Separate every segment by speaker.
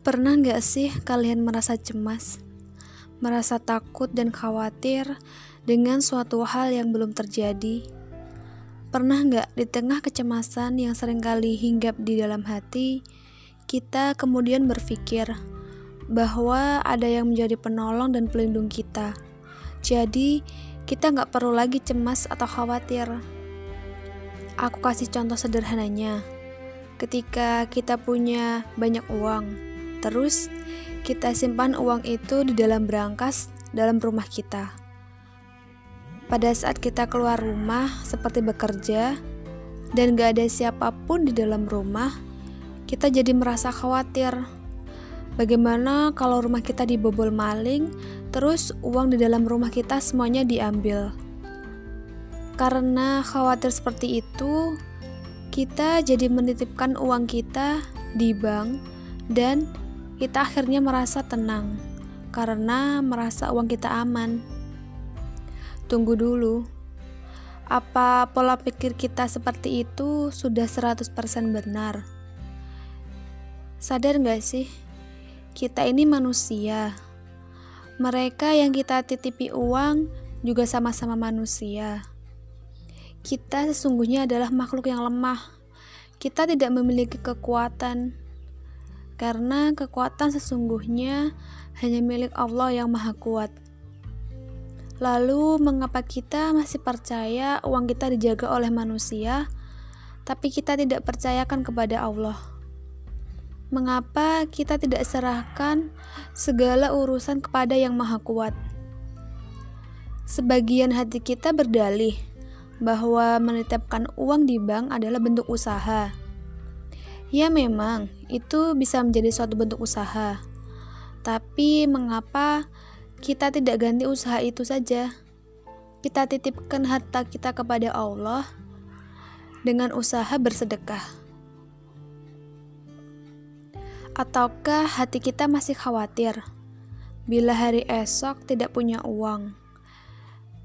Speaker 1: Pernah nggak sih kalian merasa cemas, merasa takut dan khawatir dengan suatu hal yang belum terjadi? Pernah nggak di tengah kecemasan yang sering kali hinggap di dalam hati, kita kemudian berpikir bahwa ada yang menjadi penolong dan pelindung kita. Jadi, kita nggak perlu lagi cemas atau khawatir. Aku kasih contoh sederhananya. Ketika kita punya banyak uang, terus kita simpan uang itu di dalam berangkas dalam rumah kita. Pada saat kita keluar rumah seperti bekerja dan gak ada siapa pun di dalam rumah, kita jadi merasa khawatir. Bagaimana kalau rumah kita dibobol maling, terus uang di dalam rumah kita semuanya diambil? Karena khawatir seperti itu, kita jadi menitipkan uang kita di bank dan kita akhirnya merasa tenang karena merasa uang kita aman. Tunggu dulu. Apa pola pikir kita seperti itu sudah 100% benar? Sadar gak sih? Kita ini manusia. Mereka yang kita titipi uang juga sama-sama manusia. Kita sesungguhnya adalah makhluk yang lemah. Kita tidak memiliki kekuatan, karena kekuatan sesungguhnya hanya milik Allah yang Maha Kuat. Lalu, mengapa kita masih percaya uang kita dijaga oleh manusia, tapi kita tidak percayakan kepada Allah? Mengapa kita tidak serahkan segala urusan kepada Yang Maha Kuat? Sebagian hati kita berdalih bahwa menitipkan uang di bank adalah bentuk usaha. Ya memang, itu bisa menjadi suatu bentuk usaha. Tapi mengapa kita tidak ganti usaha itu saja? Kita titipkan harta kita kepada Allah dengan usaha bersedekah. Ataukah hati kita masih khawatir bila hari esok tidak punya uang?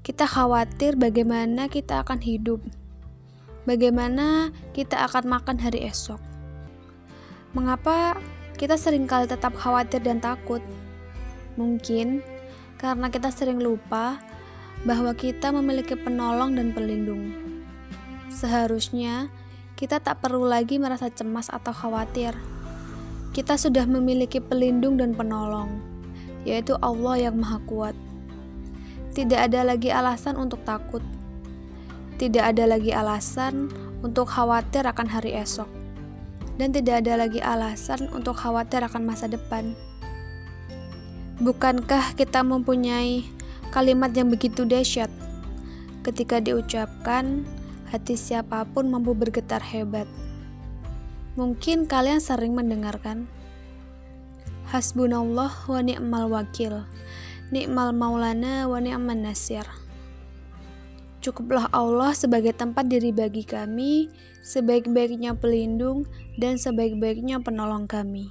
Speaker 1: Kita khawatir bagaimana kita akan hidup, bagaimana kita akan makan hari esok. Mengapa kita sering kali tetap khawatir dan takut? Mungkin karena kita sering lupa bahwa kita memiliki penolong dan pelindung. Seharusnya kita tak perlu lagi merasa cemas atau khawatir. Kita sudah memiliki pelindung dan penolong, yaitu Allah yang Maha Kuat. Tidak ada lagi alasan untuk takut. Tidak ada lagi alasan untuk khawatir akan hari esok. Dan tidak ada lagi alasan untuk khawatir akan masa depan. Bukankah kita mempunyai kalimat yang begitu dahsyat? Ketika diucapkan, hati siapa pun mampu bergetar hebat. Mungkin kalian sering mendengarkan Hasbunallah wa ni'mal wakil Nikmal maulana wa ni'man nasir. Cukuplah Allah sebagai tempat diri bagi kami, sebaik-baiknya pelindung dan sebaik-baiknya penolong kami.